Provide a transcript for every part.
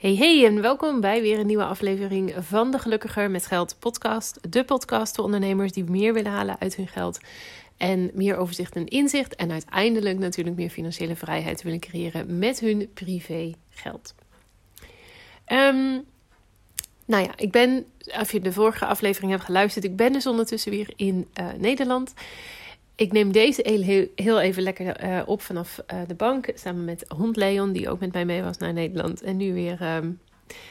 Hey hey en welkom bij weer een nieuwe aflevering van de Gelukkiger met Geld podcast. De podcast voor ondernemers die meer willen halen uit hun geld en meer overzicht en inzicht en uiteindelijk natuurlijk meer financiële vrijheid willen creëren met hun privé geld. Um, nou ja, ik ben, als je de vorige aflevering hebt geluisterd, ik ben dus ondertussen weer in uh, Nederland. Ik neem deze heel, even lekker uh, op vanaf uh, de bank. Samen met hond Leon, die ook met mij mee was naar Nederland. En nu weer um,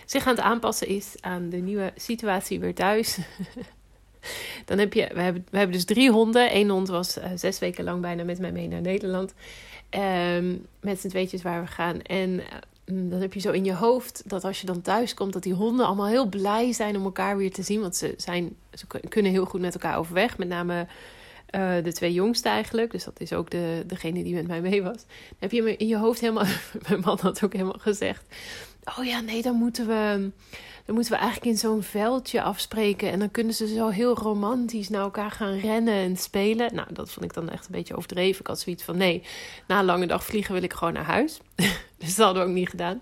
zich aan het aanpassen is aan de nieuwe situatie weer thuis. Dan heb je, we hebben, we hebben dus drie honden. Eén hond was uh, zes weken lang bijna met mij mee naar Nederland. Um, met z'n tweetjes waar we gaan. En mm, dan heb je zo in je hoofd dat als je dan thuis komt, dat die honden allemaal heel blij zijn om elkaar weer te zien. Want ze, zijn, ze kunnen heel goed met elkaar overweg. Met name uh, de twee jongste eigenlijk. Dus dat is ook de, degene die met mij mee was. Heb je in je hoofd helemaal. Mijn man had ook helemaal gezegd. Oh ja, nee, dan moeten we. Dan moeten we eigenlijk in zo'n veldje afspreken. En dan kunnen ze zo heel romantisch naar elkaar gaan rennen en spelen. Nou, dat vond ik dan echt een beetje overdreven. Ik had zoiets van: nee, na een lange dag vliegen wil ik gewoon naar huis. dus dat hadden we ook niet gedaan.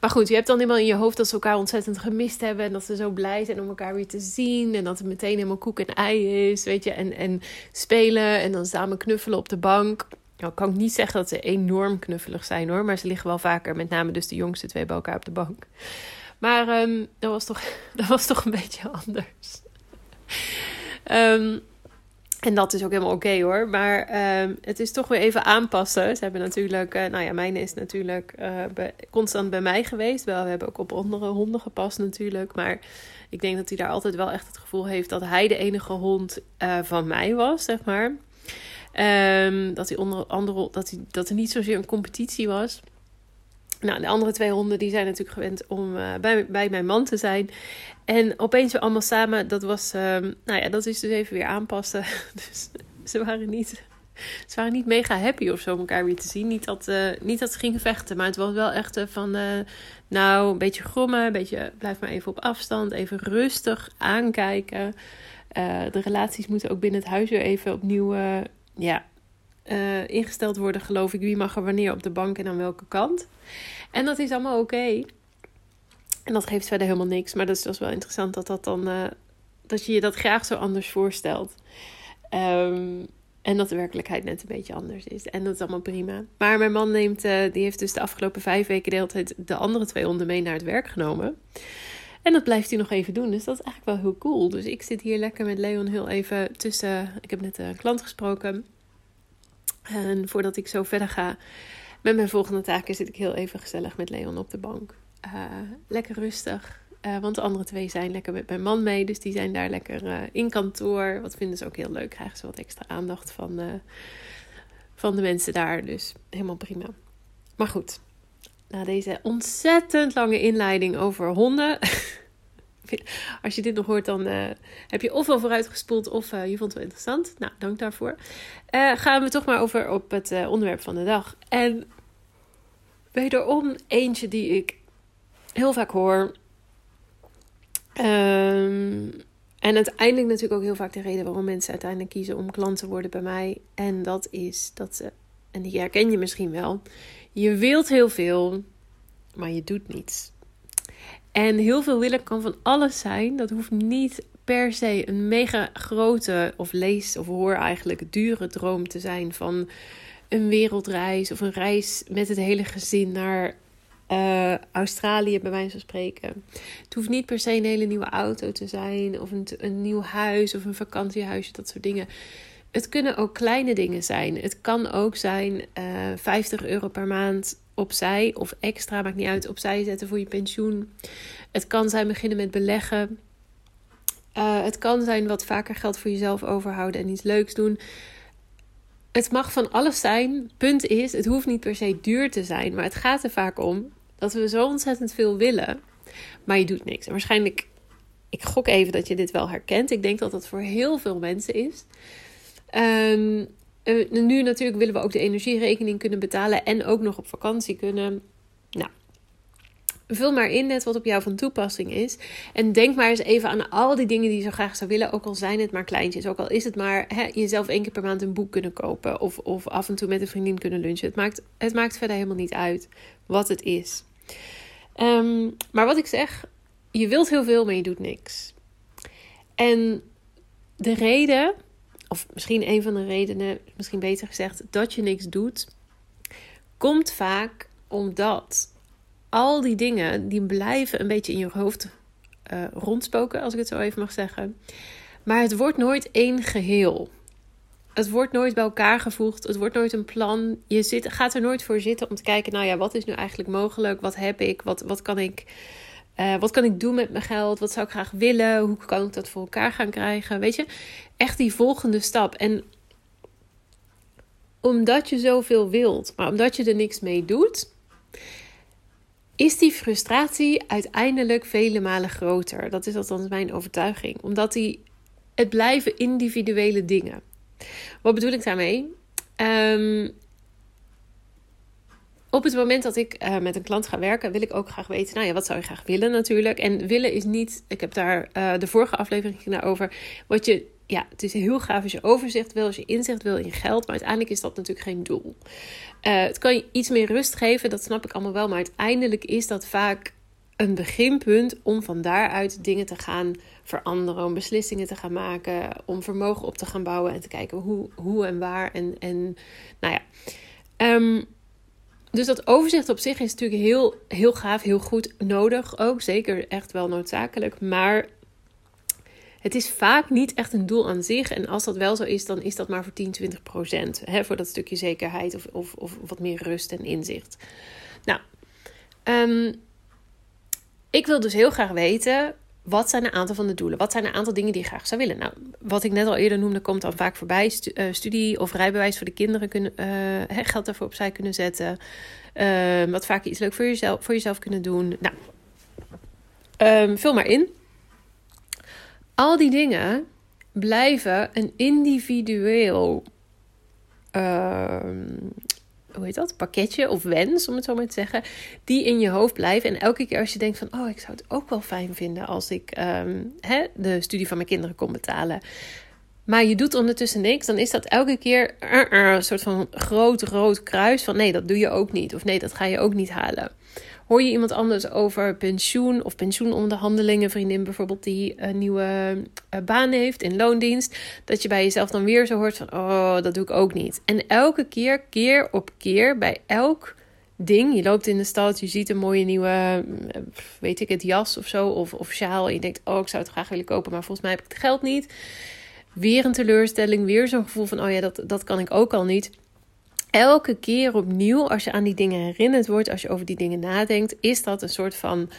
Maar goed, je hebt dan helemaal in je hoofd dat ze elkaar ontzettend gemist hebben. En dat ze zo blij zijn om elkaar weer te zien. En dat het meteen helemaal koek en ei is, weet je. En, en spelen en dan samen knuffelen op de bank. Nou, kan ik niet zeggen dat ze enorm knuffelig zijn hoor. Maar ze liggen wel vaker, met name dus de jongste twee bij elkaar op de bank. Maar um, dat, was toch, dat was toch een beetje anders. Um, en dat is ook helemaal oké hoor. Maar uh, het is toch weer even aanpassen. Ze hebben natuurlijk, uh, nou ja, mijn is natuurlijk bij, constant bij mij geweest. Wel, we hebben ook op andere honden gepast natuurlijk. Maar ik denk dat hij daar altijd wel echt het gevoel heeft dat hij de enige hond uh, van mij was, zeg maar. Um, dat, hij onder andere, dat, hij, dat er niet zozeer een competitie was. Nou, de andere twee honden die zijn natuurlijk gewend om uh, bij, bij mijn man te zijn. En opeens weer allemaal samen, dat was, uh, nou ja, dat is dus even weer aanpassen. Dus ze waren niet, ze waren niet mega happy of zo om elkaar weer te zien. Niet dat, uh, niet dat ze gingen vechten, maar het was wel echt uh, van, nou, een beetje grommen, een beetje, blijf maar even op afstand, even rustig aankijken. de relaties moeten ook binnen het huis weer even opnieuw, ja, uh, ingesteld worden, geloof ik. Wie mag er wanneer op de bank en aan welke kant. En dat is allemaal oké. En dat geeft verder helemaal niks. Maar dat is dus wel interessant dat, dat, dan, uh, dat je je dat graag zo anders voorstelt. Um, en dat de werkelijkheid net een beetje anders is. En dat is allemaal prima. Maar mijn man neemt, uh, die heeft dus de afgelopen vijf weken de hele tijd de andere twee honden mee naar het werk genomen. En dat blijft hij nog even doen. Dus dat is eigenlijk wel heel cool. Dus ik zit hier lekker met Leon heel even tussen. Ik heb net een klant gesproken. En voordat ik zo verder ga met mijn volgende taken, zit ik heel even gezellig met Leon op de bank. Uh, lekker rustig. Uh, want de andere twee zijn lekker met mijn man mee. Dus die zijn daar lekker uh, in kantoor. Wat vinden ze ook heel leuk. Krijgen ze wat extra aandacht van, van de mensen daar. Dus helemaal prima. Maar goed. Na deze ontzettend lange inleiding over honden. Als je dit nog hoort, dan uh, heb je ofwel vooruitgespoeld of uh, je vond het wel interessant. Nou, dank daarvoor. Uh, gaan we toch maar over op het onderwerp van de dag. En wederom eentje die ik heel vaak hoor. Um, en uiteindelijk natuurlijk ook heel vaak de reden waarom mensen uiteindelijk kiezen om klant te worden bij mij. En dat is dat ze, en die herken je misschien wel, je wilt heel veel, maar je doet niets. En heel veel willen kan van alles zijn. Dat hoeft niet per se een mega grote of lees of hoor eigenlijk dure droom te zijn van een wereldreis of een reis met het hele gezin naar uh, Australië, bij wijze van spreken. Het hoeft niet per se een hele nieuwe auto te zijn of een, een nieuw huis of een vakantiehuisje, dat soort dingen. Het kunnen ook kleine dingen zijn. Het kan ook zijn uh, eh, 50 euro per maand opzij of extra, maakt niet uit, opzij zetten voor je pensioen. Het kan zijn beginnen met beleggen. Uh, het kan zijn wat vaker geld voor jezelf overhouden en iets leuks doen. Het mag van alles zijn. Punt is, het hoeft niet per se duur te zijn. Maar het gaat er vaak om dat we zo ontzettend veel willen. Maar je doet niks. En waarschijnlijk, ik gok even dat je dit wel herkent. Ik denk dat dat voor heel veel mensen is. Um, uh, nu natuurlijk willen we ook de energierekening kunnen betalen en ook nog op vakantie kunnen. Nou, vul maar in net wat op jou van toepassing is. En denk maar eens even aan al die dingen die je zo graag zou willen. Ook al zijn het maar kleintjes. Ook al is het maar hè, jezelf één keer per maand een boek kunnen kopen. Of, of af en toe met een vriendin kunnen lunchen. Het maakt, het maakt verder helemaal niet uit wat het is. Ehm, maar wat ik zeg, je wilt heel veel, maar je doet niks. En de reden, of misschien een van de redenen, misschien beter gezegd, dat je niks doet, komt vaak omdat al die dingen die blijven een beetje in je hoofd uh, rondspoken, als ik het zo even mag zeggen. Maar het wordt nooit één geheel. Het wordt nooit bij elkaar gevoegd. Het wordt nooit een plan. Je zit, gaat er nooit voor zitten om te kijken, nou ja, wat is nu eigenlijk mogelijk? Wat heb ik? Wat, wat, kan ik uh, wat kan ik doen met mijn geld? Wat zou ik graag willen? Hoe kan ik dat voor elkaar gaan krijgen? Weet je, echt die volgende stap. En omdat je zoveel wilt, maar omdat je er niks mee doet, is die frustratie uiteindelijk vele malen groter. Dat is althans mijn overtuiging. Omdat die, het blijven individuele dingen. Wat bedoel ik daarmee? Um, op het moment dat ik uh, met een klant ga werken, wil ik ook graag weten, nou ja, wat zou je graag willen natuurlijk. En willen is niet, ik heb daar uh, de vorige aflevering over, wat je, ja, het is heel gaaf als je overzicht wil, als je inzicht wil in geld, maar uiteindelijk is dat natuurlijk geen doel. Uh, het kan je iets meer rust geven, dat snap ik allemaal wel, maar uiteindelijk is dat vaak een beginpunt om van daaruit dingen te gaan veranderen, om beslissingen te gaan maken, om vermogen op te gaan bouwen en te kijken hoe, hoe en waar en, en nou ja. Um, dus dat overzicht op zich is natuurlijk heel, heel gaaf, heel goed nodig ook. Zeker echt wel noodzakelijk. Maar het is vaak niet echt een doel aan zich. En als dat wel zo is, dan is dat maar voor 10, 20 procent. Hè, voor dat stukje zekerheid of, of, of wat meer rust en inzicht. Nou, um, ik wil dus heel graag weten wat zijn een aantal van de doelen? Wat zijn een aantal dingen die je graag zou willen? Nou, wat ik net al eerder noemde, komt dan vaak voorbij. Eh, studie of rijbewijs voor de kinderen kunnen, uh, geld daarvoor opzij kunnen zetten. Uh, wat vaak iets leuk voor jezelf, voor jezelf kunnen doen. Nou, um, vul maar in. Al die dingen blijven een individueel ehm, hoe heet dat, pakketje of wens, om het zo maar te zeggen, die in je hoofd blijven. En elke keer als je denkt van, oh, ik zou het ook wel fijn vinden als ik um, hè, de studie van mijn kinderen kon betalen. Maar je doet ondertussen niks, dan is dat elke keer een soort van groot rood kruis van nee, dat doe je ook niet. Of nee, dat ga je ook niet halen. Hoor je iemand anders over pensioen of pensioenonderhandelingen, vriendin bijvoorbeeld die een nieuwe uh, baan heeft in loondienst, dat je bij jezelf dan weer zo hoort van, oh, dat doe ik ook niet. En elke keer, keer op keer, bij elk ding, je loopt in de stad, je ziet een mooie nieuwe, eh, weet ik het, jas of zo, of, of sjaal, je denkt, oh, ik zou het graag willen kopen, maar volgens mij heb ik het geld niet. Weer een teleurstelling, weer zo'n gevoel van, oh ja, dat, dat kan ik ook al niet elke keer opnieuw, als je aan die dingen herinnerd wordt, als je over die dingen nadenkt, is dat een soort van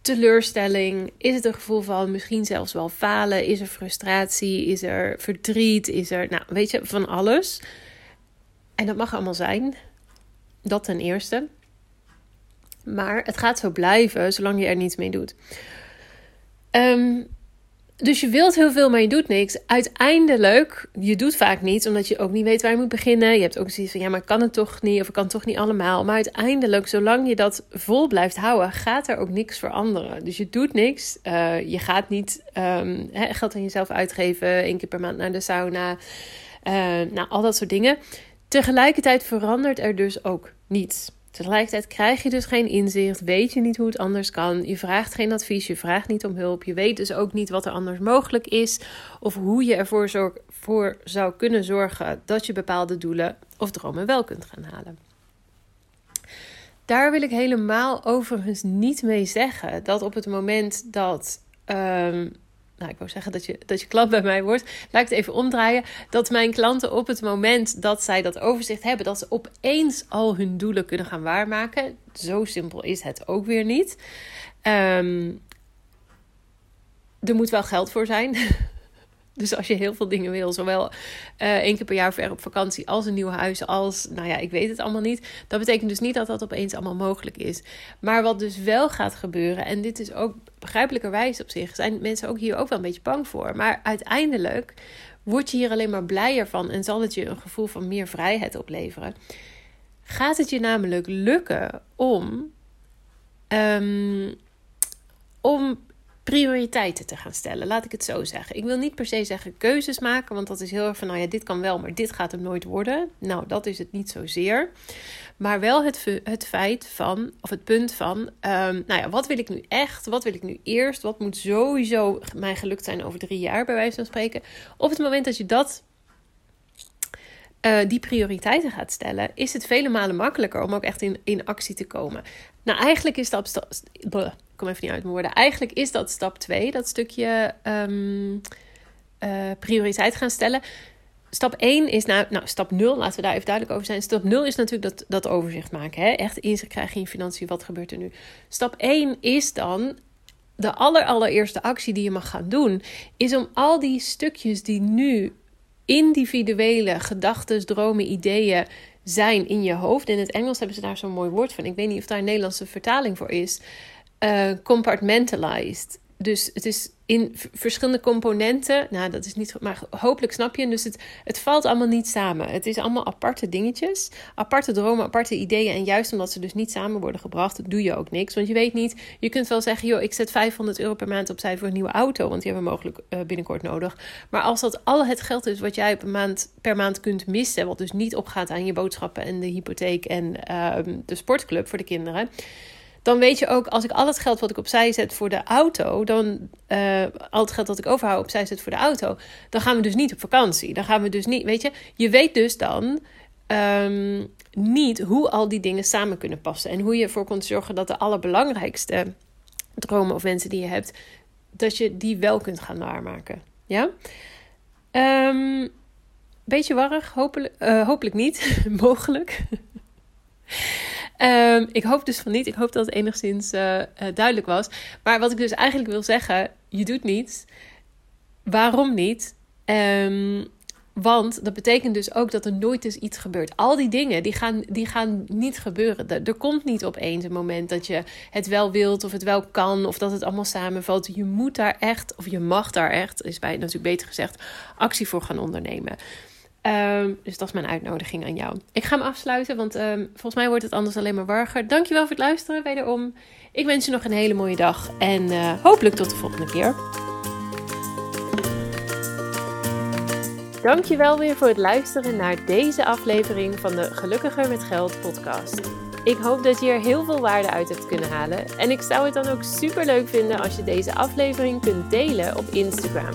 teleurstelling? Is het een gevoel van misschien zelfs wel falen? Is er frustratie? Is er verdriet? Is er, nou, weet je, van alles. En dat mag allemaal zijn. Dat ten eerste. Maar het gaat zo blijven zolang je er niets mee doet. Um, dus je wilt heel veel, maar je doet niks. Uiteindelijk, je doet vaak niets, omdat je ook niet weet waar je moet beginnen. Je hebt ook zoiets van, ja, maar ik kan het toch niet, of ik kan het toch niet allemaal. Maar uiteindelijk, zolang je dat vol blijft houden, gaat er ook niks veranderen. Dus je doet niks. Uh, je gaat niet um, geld aan jezelf uitgeven, één keer per maand naar de sauna. Uh, nou, al dat soort dingen. Tegelijkertijd verandert er dus ook niets. Tegelijkertijd krijg je dus geen inzicht, weet je niet hoe het anders kan. Je vraagt geen advies, je vraagt niet om hulp. Je weet dus ook niet wat er anders mogelijk is of hoe je ervoor voor zou kunnen zorgen dat je bepaalde doelen of dromen wel kunt gaan halen. Daar wil ik helemaal overigens niet mee zeggen dat op het moment dat um, nou, ik wou zeggen dat je, dat je klant bij mij wordt. Laat ik het even omdraaien. Dat mijn klanten op het moment dat zij dat overzicht hebben, dat ze opeens al hun doelen kunnen gaan waarmaken. Zo simpel is het ook weer niet. Um, er moet wel geld voor zijn. Dus als je heel veel dingen wil, zowel uh, één keer per jaar ver op vakantie als een nieuw huis, als, nou ja, ik weet het allemaal niet. Dat betekent dus niet dat dat opeens allemaal mogelijk is. Maar wat dus wel gaat gebeuren, en dit is ook begrijpelijkerwijs op zich, zijn mensen ook hier ook wel een beetje bang voor. Maar uiteindelijk word je hier alleen maar blijer van en zal het je een gevoel van meer vrijheid opleveren. Gaat het je namelijk lukken om, um, om prioriteiten te gaan stellen. Laat ik het zo zeggen. Ik wil niet per se zeggen keuzes maken, want dat is heel erg van, nou ja, dit kan wel, maar dit gaat hem nooit worden. Nou, dat is het niet zozeer. Maar wel het, het feit van, of het punt van, um, nou ja, wat wil ik nu echt? Wat wil ik nu eerst? Wat moet sowieso mij gelukt zijn over drie jaar, bij wijze van spreken? Op het moment dat je dat uh, die prioriteiten gaat stellen, is het vele malen makkelijker om ook echt in, in actie te komen. Nou, eigenlijk is dat. Kom even niet uit mijn woorden. Eigenlijk is dat stap 2, dat stukje um, uh, prioriteit gaan stellen. Stap 1 is nou, nou, stap 0, laten we daar even duidelijk over zijn. Stap 0 is natuurlijk dat, dat overzicht maken. Hè? Echt inzicht krijgen in je financiën, wat gebeurt er nu? Stap 1 is dan de aller, allereerste actie die je mag gaan doen, is om al die stukjes die nu individuele gedachten, dromen, ideeën zijn in je hoofd. In het Engels hebben ze daar zo'n mooi woord van. Ik weet niet of daar een Nederlandse vertaling voor is. Uh, compartmentalized. Dus het is in verschillende componenten. Nou, dat is niet. Maar hopelijk snap je. Dus het, het valt allemaal niet samen. Het is allemaal aparte dingetjes. Aparte dromen, aparte ideeën. En juist omdat ze dus niet samen worden gebracht, doe je ook niks. Want je weet niet. Je kunt wel zeggen: joh, ik zet 500 euro per maand opzij voor een nieuwe auto. Want die hebben we mogelijk uh, binnenkort nodig. Maar als dat al het geld is wat jij per maand, per maand kunt missen. Wat dus niet opgaat aan je boodschappen en de hypotheek en uh, de sportclub voor de kinderen dan weet je ook, als ik al het geld wat ik opzij zet voor de auto, dan uh, al het geld dat ik overhoud opzij zet voor de auto, dan gaan we dus niet op vakantie. Dan gaan we dus niet, weet je, je weet dus dan um, niet hoe al die dingen samen kunnen passen en hoe je ervoor kunt zorgen dat de allerbelangrijkste dromen of wensen die je hebt, dat je die wel kunt gaan waarmaken. Ja? Um, beetje warrig, hopelijk, uh, hopelijk niet, mogelijk. Um, ik hoop dus van niet. Ik hoop dat het enigszins uh, duidelijk was. Maar wat ik dus eigenlijk wil zeggen, je doet niets. Waarom niet? Um, want dat betekent dus ook dat er nooit eens iets gebeurt. Al die dingen, die gaan, die gaan niet gebeuren. Er, er komt niet opeens een moment dat je het wel wilt of het wel kan. Of dat het allemaal samenvalt. Je moet daar echt, of je mag daar echt, is bij natuurlijk beter gezegd, actie voor gaan ondernemen. Um, dus dat is mijn uitnodiging aan jou. Ik ga hem afsluiten, want um, volgens mij wordt het anders alleen maar warger. Dankjewel voor het luisteren wederom. Ik wens je nog een hele mooie dag en uh, hopelijk tot de volgende keer. Dankjewel weer voor het luisteren naar deze aflevering van de Gelukkiger met Geld podcast. Ik hoop dat je er heel veel waarde uit hebt kunnen halen. En ik zou het dan ook super leuk vinden als je deze aflevering kunt delen op Instagram.